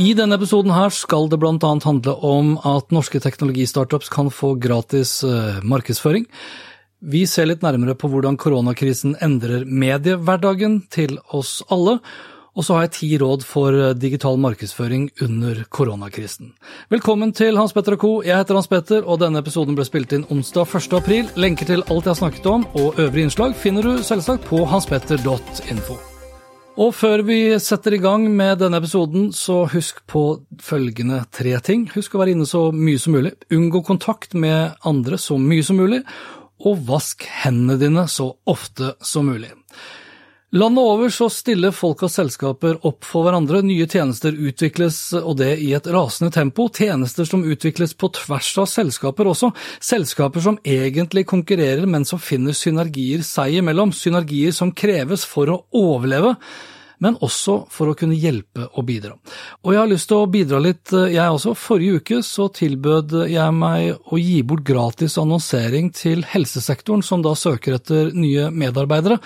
I denne episoden her skal det bl.a. handle om at norske teknologistartups kan få gratis uh, markedsføring. Vi ser litt nærmere på hvordan koronakrisen endrer mediehverdagen til oss alle. Og så har jeg ti råd for eh, digital markedsføring under koronakrisen. Velkommen til Hans Petter og co. Jeg heter Hans Petter, og denne episoden ble spilt inn onsdag 1. april. Lenker til alt jeg har snakket om og øvrige innslag finner du selvsagt på hanspetter.info. Og før vi setter i gang med denne episoden, så husk på følgende tre ting. Husk å være inne så mye som mulig. Unngå kontakt med andre så mye som mulig. Og vask hendene dine så ofte som mulig. Landet over så stiller folk og selskaper opp for hverandre. Nye tjenester utvikles, og det i et rasende tempo. Tjenester som utvikles på tvers av selskaper også. Selskaper som egentlig konkurrerer, men som finner synergier seg imellom. Synergier som kreves for å overleve men også for å kunne hjelpe og bidra. Og jeg har lyst til å bidra litt, jeg også. Forrige uke så tilbød jeg meg å gi bort gratis annonsering til helsesektoren, som da søker etter nye medarbeidere.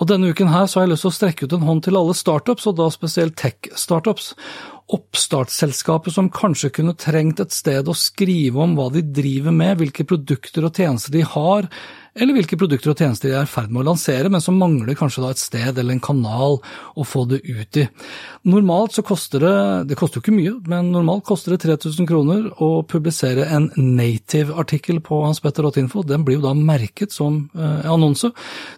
Og denne uken her så har jeg lyst til å strekke ut en hånd til alle startups, og da spesielt tech-startups. Oppstartsselskaper som kanskje kunne trengt et sted å skrive om hva de driver med, hvilke produkter og tjenester de har, eller hvilke produkter og tjenester de er i ferd med å lansere, men som mangler kanskje et sted eller en kanal å få det ut i. Normalt så koster det, det koster jo ikke mye, men normalt koster det 3000 kroner å publisere en native-artikkel på hanspetter.info. Den blir jo da merket som eh, annonse.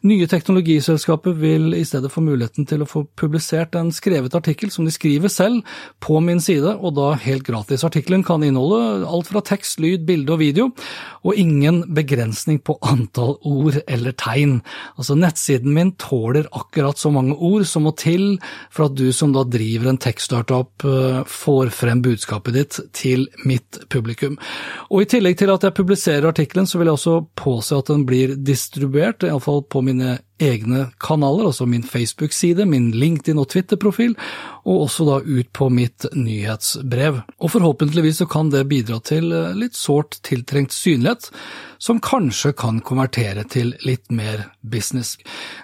Nye teknologiselskaper vil i stedet få muligheten til å få publisert en skrevet artikkel som de skriver selv på min side, og da helt gratis. Artikkelen kan inneholde alt fra tekst, lyd, bilde og video, og ingen begrensning på antall ord eller tegn. Altså Nettsiden min tåler akkurat så mange ord som må til for at du som da driver en tech-startup eh, får frem budskapet ditt til mitt publikum. Og I tillegg til at jeg publiserer artikkelen, så vil jeg også påse at den blir distribuert, iallfall på mine egne kanaler, altså min Facebook-side, min LinkedIn- og Twitter-profil, og også da ut på mitt nyhetsbrev. Og forhåpentligvis så kan det bidra til eh, litt sårt tiltrengt synlighet, som kanskje kan konvertere til litt mer business.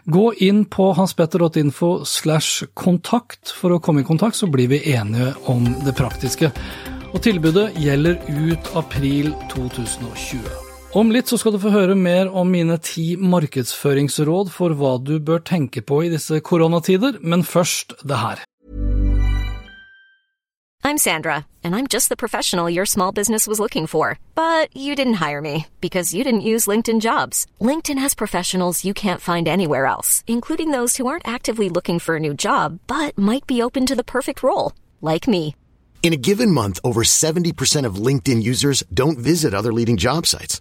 Gå inn på hanspetter.info slash kontakt for å komme i kontakt, så blir vi enige om det praktiske. Og tilbudet gjelder ut april 2020. Om litt så skal du få høre mer om mine ti markedsføringsråd for hva du bør tenke på i disse koronatider, men først det her. I'm Sandra, and I'm just the professional your small business was looking for. But you didn't hire me because you didn't use LinkedIn jobs. LinkedIn has professionals you can't find anywhere else, including those who aren't actively looking for a new job, but might be open to the perfect role, like me. In a given month, over 70% of LinkedIn users don't visit other leading job sites.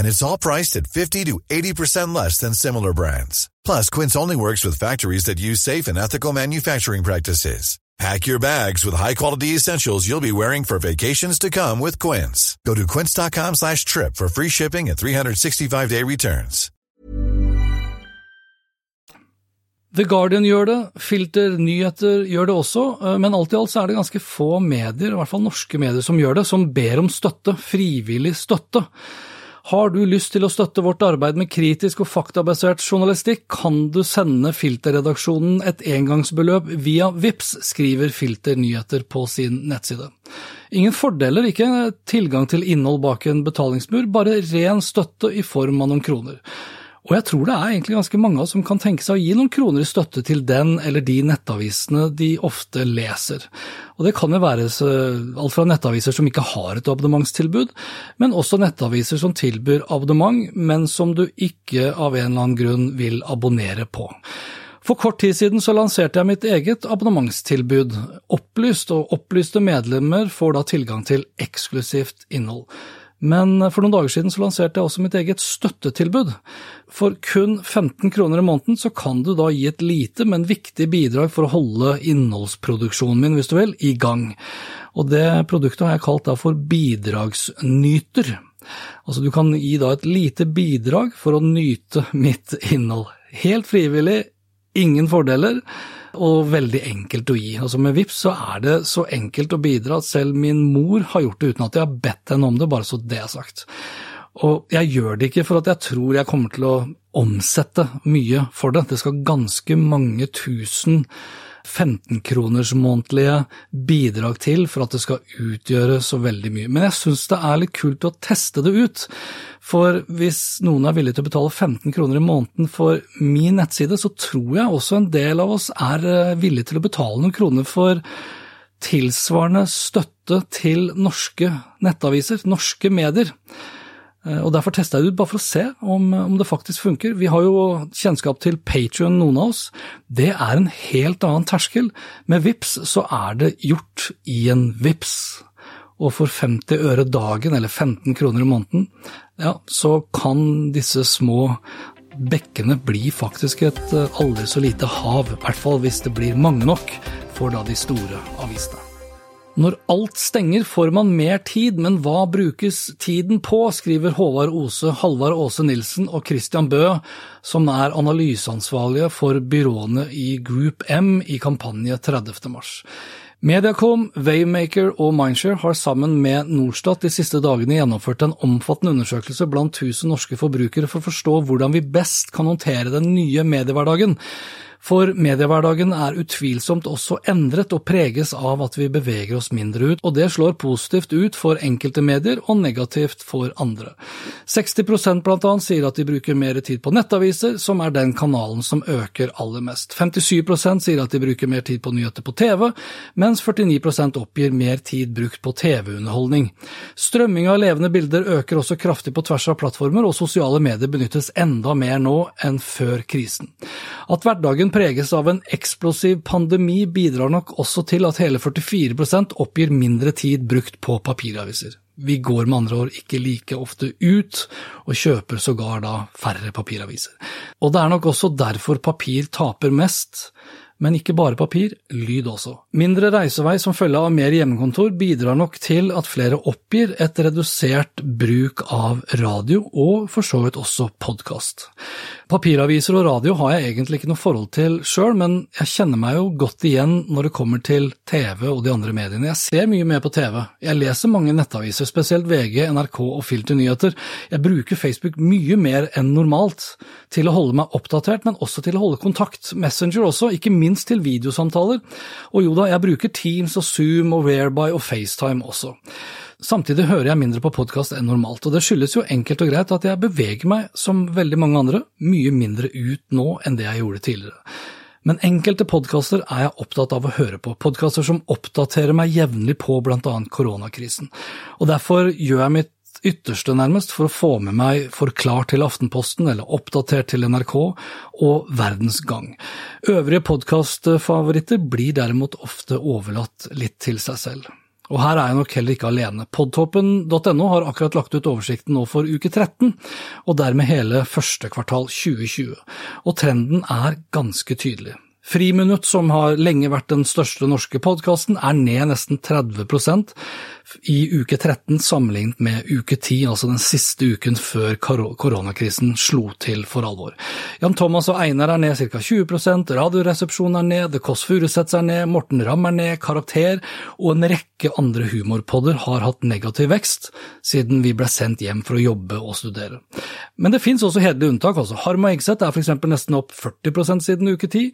And it's all priced at 50 to 80% less than similar brands. Plus, Quince only works with factories that use safe and ethical manufacturing practices. Pack your bags with high-quality essentials you'll be wearing for vacations to come with Quince. Go to quince.com slash trip for free shipping and 365-day returns. The Guardian gjør det, Filter Nyheter gjør det også, eh, men alt i alt så er det ganske få medier, i hvert fall norske medier, som gjør det, som ber om støtte, frivillig støtte. Har du lyst til å støtte vårt arbeid med kritisk og faktabasert journalistikk, kan du sende Filterredaksjonen et engangsbeløp via VIPS, skriver Filter Nyheter på sin nettside. Ingen fordeler, ikke tilgang til innhold bak en betalingsmur, bare ren støtte i form av noen kroner. Og jeg tror det er egentlig ganske mange av oss som kan tenke seg å gi noen kroner i støtte til den eller de nettavisene de ofte leser. Og det kan jo være alt fra nettaviser som ikke har et abonnementstilbud, men også nettaviser som tilbyr abonnement, men som du ikke av en eller annen grunn vil abonnere på. For kort tid siden så lanserte jeg mitt eget abonnementstilbud, Opplyst, og opplyste medlemmer får da tilgang til eksklusivt innhold. Men for noen dager siden så lanserte jeg også mitt eget støttetilbud. For kun 15 kroner i måneden så kan du da gi et lite, men viktig bidrag for å holde innholdsproduksjonen min, hvis du vil, i gang. Og det produktet har jeg kalt da for Bidragsnyter. Altså du kan gi da et lite bidrag for å nyte mitt innhold. Helt frivillig, ingen fordeler og veldig enkelt å gi. Altså Med VIPS så er det så enkelt å bidra at selv min mor har gjort det uten at jeg har bedt henne om det, bare så det er sagt. Og jeg gjør det ikke for at jeg tror jeg kommer til å omsette mye for det. Det skal ganske mange tusen 15-kroners månedlige bidrag til for at det skal utgjøre så veldig mye. Men jeg syns det er litt kult å teste det ut. For hvis noen er villig til å betale 15 kroner i måneden for min nettside, så tror jeg også en del av oss er eh, villig til å betale noen kroner for tilsvarende støtte til norske nettaviser, norske medier. Eh, og Derfor testa jeg det ut, bare for å se om, om, det faktisk funker. Vi har jo kjennskap til Patrion, noen av oss. Det er en helt annen terskel. Med VIPS så er det gjort i en VIPS. Og for 50 øre dagen, eller 15 kroner i måneden, ja, så kan disse små bekkene bli faktisk et eh, aldri så lite hav. I hvert fall hvis det blir mange nok for da de store avisene. Når alt stenger får man mer tid, men hva brukes tiden på, skriver Håvard Ose, Halvard Aase Nilsen og Christian Bø, som er analyseansvarlige for byråene i Group M i kampanje 30. mars. Mediacom, Waymaker og Mindshare har sammen med Norstat de siste dagene gjennomført en omfattende undersøkelse blant 1000 norske forbrukere for å forstå hvordan vi best kan håndtere den nye mediehverdagen. For mediehverdagen er utvilsomt også endret og preges av at vi beveger oss mindre ut, og det slår positivt ut for enkelte medier og negativt for andre. 60 blant annet sier at de bruker mer tid på nettaviser, som er den kanalen som øker aller mest. 57% sier at de bruker mer tid på nyheter på TV, mens 49% oppgir mer tid brukt på TV-underholdning. Strømming av levende bilder øker også kraftig på tvers av plattformer, og sosiale medier benyttes enda mer nå enn før krisen. At hverdagen preges av en eksplosiv pandemi, bidrar nok også til at hele 44% oppgir mindre tid brukt på papiraviser. Vi går med andre ord ikke like ofte ut, og kjøper sågar da færre papiraviser. Og det er nok også derfor papir taper mest, men ikke bare papir, lyd også. Mindre reisevei som følge av mer hjemmekontor bidrar nok til at flere oppgir et redusert bruk av radio, og for så vidt også podkast. Papiraviser og radio har jeg egentlig ikke noe forhold til sjøl, men jeg kjenner meg jo godt igjen når det kommer til TV og de andre mediene. Jeg ser mye mer på TV. Jeg leser mange nettaviser, spesielt VG, NRK og Filter nyheter. Jeg bruker Facebook mye mer enn normalt til å holde meg oppdatert, men også til å holde kontakt. Messenger også, ikke minst til videosamtaler. Og jo da, jeg bruker Teams og Zoom og Whereby og FaceTime også. Samtidig hører jeg mindre på podkast enn normalt, og det skyldes jo enkelt og greit at jeg beveger meg, som veldig mange andre, mye mindre ut nå enn det jeg gjorde tidligere. Men enkelte podkaster er jeg opptatt av å høre på, podkaster som oppdaterer meg jevnlig på annet koronakrisen. Og derfor gjør jeg mitt ytterste, nærmest, for å få med meg Forklart til Aftenposten eller Oppdatert til NRK og Verdens Gang. Øvrige podkastfavoritter blir derimot ofte overlatt litt til seg selv. Og her er jeg nok heller ikke alene. Podtoppen.no har akkurat lagt ut oversikten nå for uke 13, og dermed hele første kvartal 2020. Og trenden er ganske tydelig. Friminutt, som har lenge vært den største norske podkasten, er ned nesten 30 i uke 13 sammenlignet med uke 10, altså den siste uken før koronakrisen slo til for alvor. Jan Thomas og Einar er ned ca. 20 Radioresepsjonen er ned, The Kåss Furuseths er ned, Morten Ramm er ned, Karakter og en rekke andre humorpodder har hatt negativ vekst siden vi ble sendt hjem for å jobbe og studere. Men det finnes også hederlige unntak. altså. Og Egseth er f.eks. nesten opp 40% siden uke 10,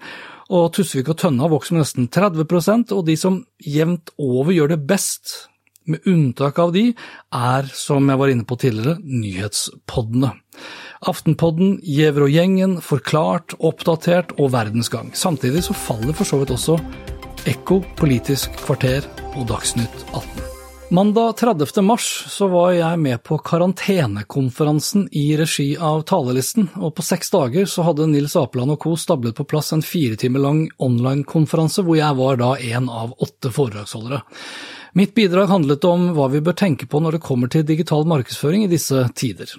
og Tusvik og Tønna vokser med nesten 30% og de som jevnt over gjør det best med unntak av de, er, som jeg var inne på tidligere, nyhetspoddene. Aftenpodden, Giæver og gjengen, Forklart, Oppdatert og Verdensgang. Samtidig så faller for så vidt også Ekko, Politisk kvarter og Dagsnytt 18. Mandag 30. mars så var jeg med på karantenekonferansen i regi av Talelisten, og på seks dager så hadde Nils Apeland og co. stablet på plass en fire timer lang online-konferanse hvor jeg var da en av åtte foredragsholdere. Mitt bidrag handlet om hva vi bør tenke på når det kommer til digital markedsføring i disse tider,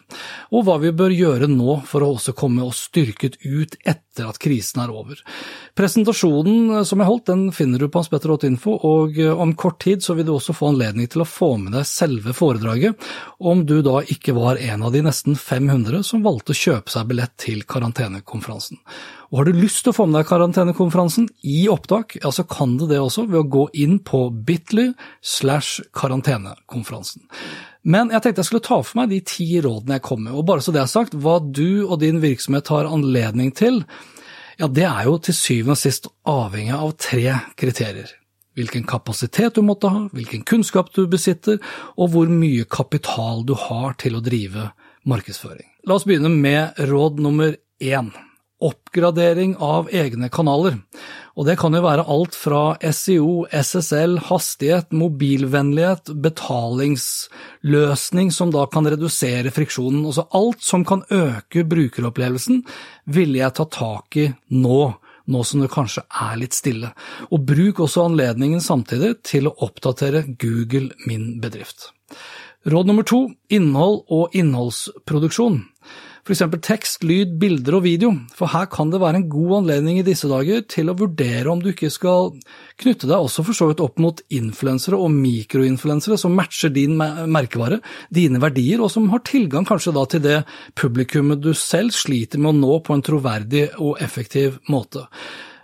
og hva vi bør gjøre nå for å også komme oss styrket ut etter at krisen er over. Presentasjonen som jeg holdt, den finner du på hanspetter.info, og om kort tid så vil du også få anledning til å få med deg selve foredraget, om du da ikke var en av de nesten 500 som valgte å kjøpe seg billett til karantenekonferansen. Og har du lyst til å få med deg karantenekonferansen i opptak, ja så kan du det også ved å gå inn på bitly slash karantenekonferansen. Men jeg tenkte jeg skulle ta for meg de ti rådene jeg kom med, og bare så det er sagt, hva du og din virksomhet har anledning til, ja det er jo til syvende og sist avhengig av tre kriterier. Hvilken kapasitet du måtte ha, hvilken kunnskap du besitter, og hvor mye kapital du har til å drive markedsføring. La oss begynne med råd nummer én oppgradering av egne kanaler. Og det kan jo være alt fra SEO, SSL, hastighet, mobilvennlighet, betalingsløsning som da kan redusere friksjonen. Altså alt som kan øke brukeropplevelsen, ville jeg ta tak i nå. Nå som det kanskje er litt stille. Og bruk også anledningen samtidig til å oppdatere Google min bedrift. Råd nummer to innhold og innholdsproduksjon f.eks. tekst, lyd, bilder og video, for her kan det være en god anledning i disse dager til å vurdere om du ikke skal knytte deg også for så vidt opp mot influensere og mikroinfluensere som matcher din merkevare, dine verdier, og som har tilgang kanskje da til det publikummet du selv sliter med å nå på en troverdig og effektiv måte.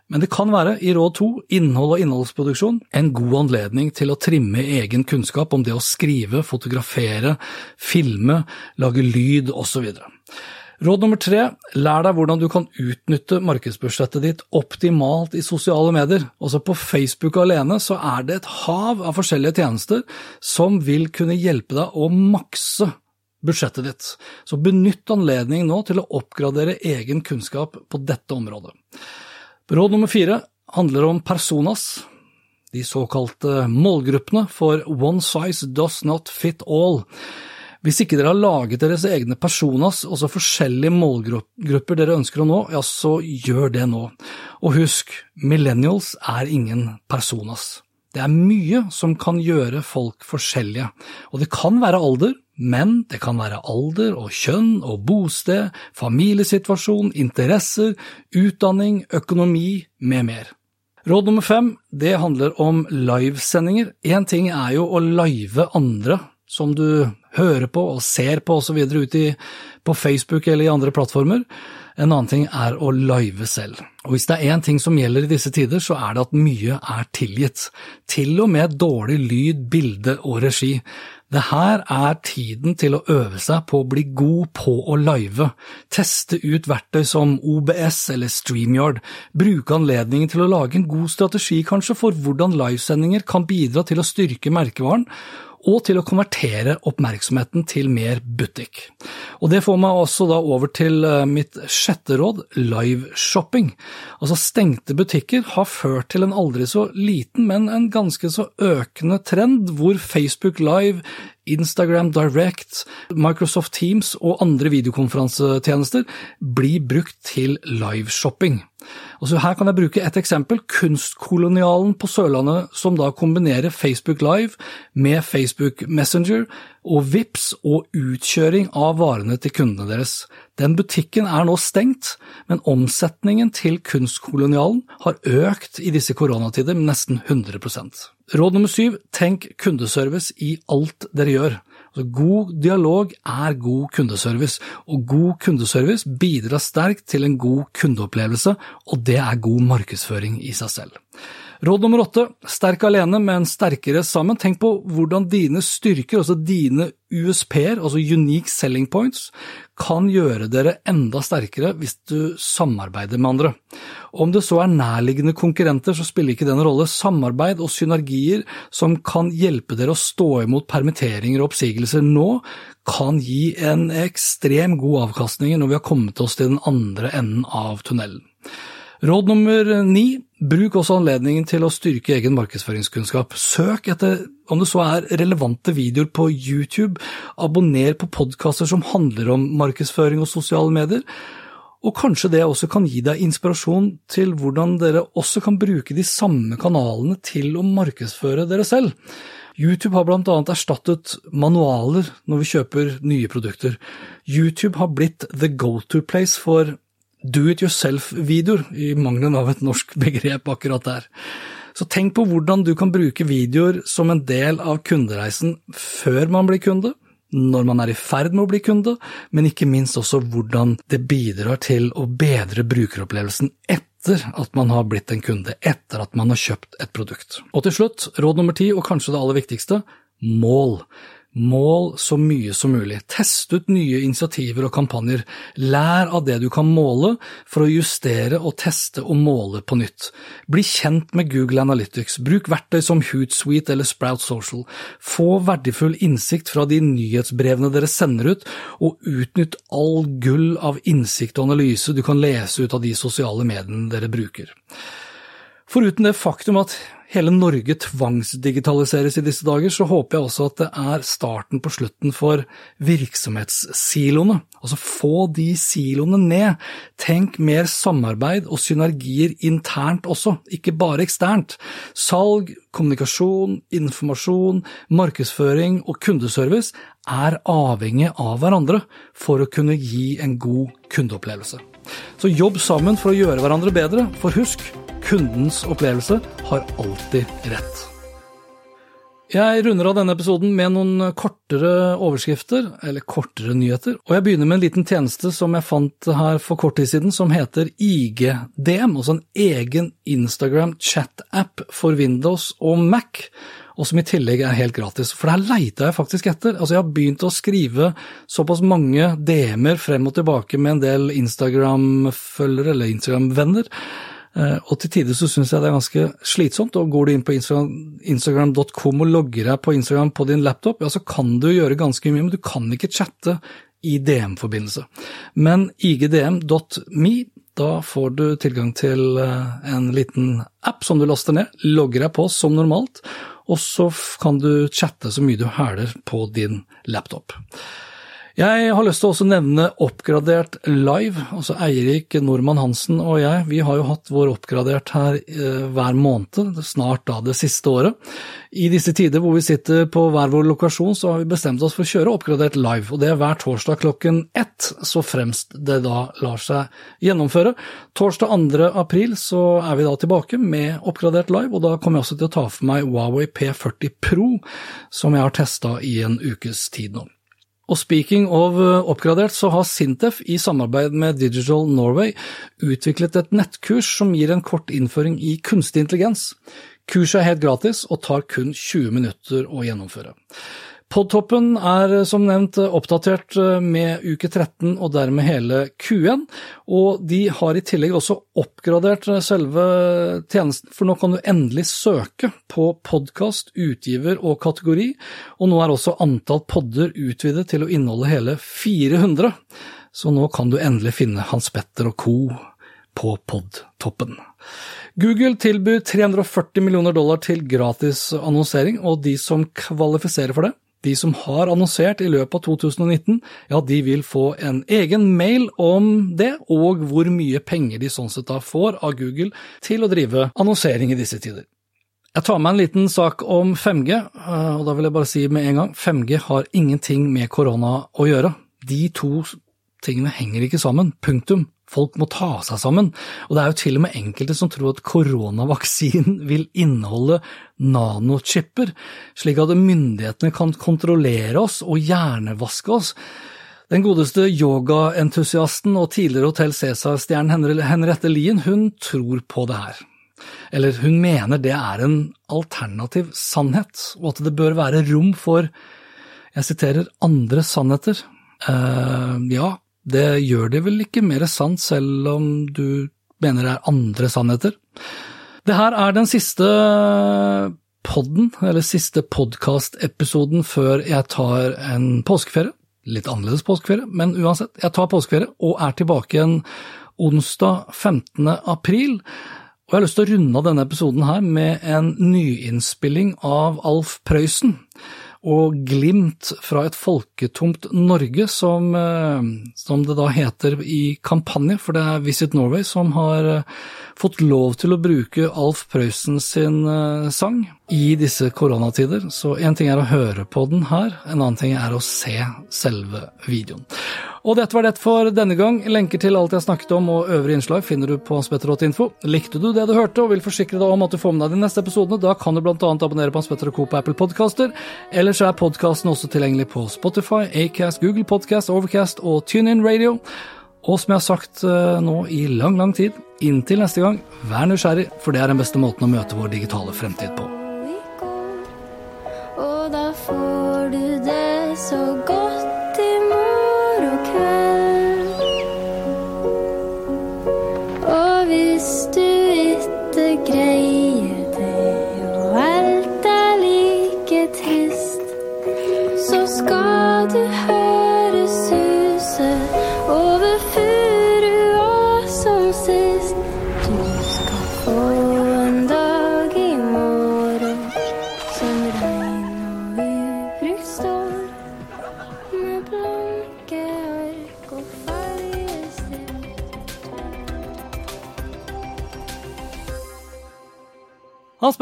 Men det kan være, i råd to, innhold og innholdsproduksjon, en god anledning til å trimme egen kunnskap om det å skrive, fotografere, filme, lage lyd osv. Råd nummer tre, lær deg hvordan du kan utnytte markedsbudsjettet ditt optimalt i sosiale medier. Også på Facebook alene så er det et hav av forskjellige tjenester som vil kunne hjelpe deg å makse budsjettet ditt. Så benytt anledningen nå til å oppgradere egen kunnskap på dette området. Råd nummer fire handler om personas, de såkalte målgruppene for One Size Does Not Fit All. Hvis ikke dere har laget deres egne personas, altså forskjellige målgrupper dere ønsker å nå, ja, så gjør det nå. Og husk, millennials er ingen personas. Det er mye som kan gjøre folk forskjellige, og det kan være alder, men det kan være alder og kjønn og bosted, familiesituasjon, interesser, utdanning, økonomi med mer. Råd nummer fem, det handler om livesendinger. Én ting er jo å live andre som du hører på og ser på osv. ute på Facebook eller i andre plattformer. En annen ting er å live selv. Og hvis det er én ting som gjelder i disse tider, så er det at mye er tilgitt. Til og med dårlig lyd, bilde og regi. Det her er tiden til å øve seg på å bli god på å live. Teste ut verktøy som OBS eller StreamYard. Bruke anledningen til å lage en god strategi kanskje for hvordan livesendinger kan bidra til å styrke merkevaren og til å konvertere oppmerksomheten til mer butikk. Og Det får meg også da over til eh, mitt sjette råd, liveshopping. Altså Stengte butikker har ført til en aldri så liten, men en ganske så økende trend hvor Facebook Live, Instagram Direct, Microsoft Teams og andre videokonferansetjenester blir brukt til liveshopping. Altså her kan jeg bruke et eksempel, Kunstkolonialen på Sørlandet, som da kombinerer Facebook Live med Facebook Messenger og VIPS og utkjøring av varene til kundene deres. Den butikken er nå stengt, men omsetningen til Kunstkolonialen har økt i disse koronatider med nesten 100% Råd nummer syv, tenk kundeservice i alt dere gjør. Altså, god dialog er god kundeservice, og god kundeservice bidrar sterkt til en god kundeopplevelse, og det er god markedsføring i seg selv. Råd nummer åtte, sterk alene, men sterkere sammen. Tenk på hvordan dine styrker, altså dine USP-er, altså unique selling points, kan gjøre dere enda sterkere hvis du samarbeider med andre. Om det så er nærliggende konkurrenter, så spiller ikke det en rolle. Samarbeid og synergier som kan hjelpe dere å stå imot permitteringer og oppsigelser nå, kan gi en ekstrem god avkastning når vi har kommet oss til den andre enden av tunnelen. Råd nummer ni, bruk også anledningen til å styrke egen markedsføringskunnskap. Søk etter om det så er relevante videoer på YouTube, abonner på podkaster som handler om markedsføring og sosiale medier, og kanskje det også kan gi deg inspirasjon til hvordan dere også kan bruke de samme kanalene til å markedsføre dere selv. YouTube har blant annet erstattet manualer når vi kjøper nye produkter. YouTube har blitt the go-to place for do it yourself-videoer, i mangelen av et norsk begrep akkurat der. Så tenk på hvordan du kan bruke videoer som en del av kundereisen før man blir kunde, når man er i ferd med å bli kunde, men ikke minst også hvordan det bidrar til å bedre brukeropplevelsen etter at man har blitt en kunde, etter at man har kjøpt et produkt. Og til slutt, råd nummer ti, og kanskje det aller viktigste, mål. Mål så mye som mulig. Test ut nye initiativer og kampanjer. Lær av det du kan måle, for å justere og teste og måle på nytt. Bli kjent med Google Analytics. Bruk verktøy som Hootsuite eller Sprout Social. Få verdifull innsikt fra de nyhetsbrevene dere sender ut, og utnytt all gull av innsikt og analyse du kan lese ut av de sosiale mediene dere bruker. Foruten det faktum at hele Norge tvangsdigitaliseres i disse dager, så håper jeg også at det er starten på slutten for virksomhetssiloene. Altså få de siloene ned. Tenk mer samarbeid og synergier internt også, ikke bare eksternt. Salg, kommunikasjon, informasjon, markedsføring og kundeservice er avhengig av hverandre for å kunne gi en god kundeopplevelse. Så jobb sammen for å gjøre hverandre bedre, for husk, Kundens opplevelse har alltid rett. Jeg runder av denne episoden med noen kortere overskrifter, eller kortere nyheter, og jeg begynner med en liten tjeneste som jeg fant her for kort tid siden, som heter IGDM, altså en egen Instagram chat-app for Windows og Mac, og som i tillegg er helt gratis. For det her leita jeg faktisk etter. Altså, jeg har begynt å skrive såpass mange DM-er frem og tilbake med en del Instagram-følgere, eller Instagram-venner, og til tider så syns jeg det er ganske slitsomt. og Går du inn på instagram.com og logger deg på Instagram på din laptop, ja, så kan du gjøre ganske mye, men du kan ikke chatte i DM-forbindelse. Men igdm.me, da får du tilgang til eh, en liten app som du laster ned, logger deg på som normalt, og så kan du chatte så mye du hæler på din laptop. Jeg har lyst til å også nevne Oppgradert live. altså Eirik Normann Hansen og jeg vi har jo hatt vår Oppgradert her eh, hver måned, snart da det siste året. I disse tider hvor vi sitter på hver vår lokasjon, så har vi bestemt oss for å kjøre Oppgradert live. og Det er hver torsdag klokken ett, så fremst det da lar seg gjennomføre. Torsdag 2. april så er vi da tilbake med Oppgradert live, og da kommer jeg også til å ta for meg Huawei P40 Pro, som jeg har testa i en ukes tid nå. Og speaking of eh, oppgradert, så har Sintef i samarbeid med Digital Norway utviklet et nettkurs som gir en kort innføring i kunstig intelligens. Kurset er helt gratis og tar kun 20 minutter å gjennomføre. Podtoppen er som nevnt oppdatert eh, med uke 13 og dermed hele Q1, og de har i tillegg også oppgradert eh, selve tjenesten, for nå kan du endelig søke på podkast, utgiver og kategori, og nå er også antall podder utvidet til å inneholde hele 400, så nå kan du endelig finne Hans Petter og co. på podtoppen. Google tilbyr 340 millioner dollar til gratis annonsering, og de som kvalifiserer for det, de som har annonsert i løpet av 2019, ja, de vil få en egen mail om det, og hvor mye penger de sånn sett da får av Google til å drive annonsering i disse tider. Jeg tar med en liten sak om 5G, eh, og da vil jeg bare si med en gang, 5G har ingenting med korona å gjøre. De to tingene henger ikke sammen, punktum. Folk må ta seg sammen, og det er jo til og med enkelte som tror at koronavaksinen vil inneholde nanochipper, slik at myndighetene kan kontrollere oss og hjernevaske oss. Den godeste yogaentusiasten og tidligere Hotell Cæsar-stjernen Henriette Lien, hun tror på det her. Eller hun mener det er en alternativ sannhet, og at det bør være rom for, jeg siterer, andre sannheter. Uh, ja, det gjør det vel ikke mer sant selv om du mener det er andre sannheter. Det her er den siste podden, eller siste podkastepisoden før jeg tar en påskeferie. Litt annerledes påskeferie, men uansett, jeg tar påskeferie og er tilbake igjen onsdag 15. april. Og jeg har lyst til å runde av denne episoden her med en nyinnspilling av Alf Prøysen og glimt fra et folketomt Norge, som, eh, som, det da heter i kampanje, for det er Visit Norway som har eh, fått lov til å bruke Alf Prøysen sin eh, sang i disse koronatider. Så én ting er å høre på den her, en annen ting er å se selve videoen. Og dette var det for denne gang. Lenker til alt jeg snakket om og øvrige innslag finner du på hanspetter.info. Likte du det du hørte og vil forsikre deg om at du får med deg de neste episodene, da kan du bl.a. abonnere på Spetter Co. på Apple Podcaster. Ellers er podkasten også tilgjengelig på Spotify, Acast, Google Podcast, Overcast og TuneIn Radio. Og som jeg har sagt uh, nå i lang, lang tid, inntil neste gang, vær nysgjerrig, for det er den beste måten å møte vår digitale fremtid på.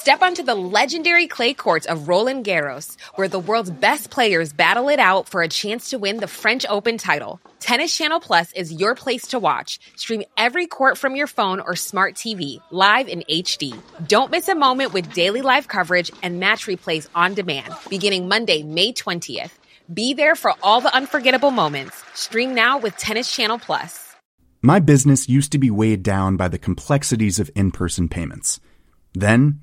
Step onto the legendary clay courts of Roland Garros, where the world's best players battle it out for a chance to win the French Open title. Tennis Channel Plus is your place to watch. Stream every court from your phone or smart TV, live in HD. Don't miss a moment with daily live coverage and match replays on demand, beginning Monday, May 20th. Be there for all the unforgettable moments. Stream now with Tennis Channel Plus. My business used to be weighed down by the complexities of in person payments. Then,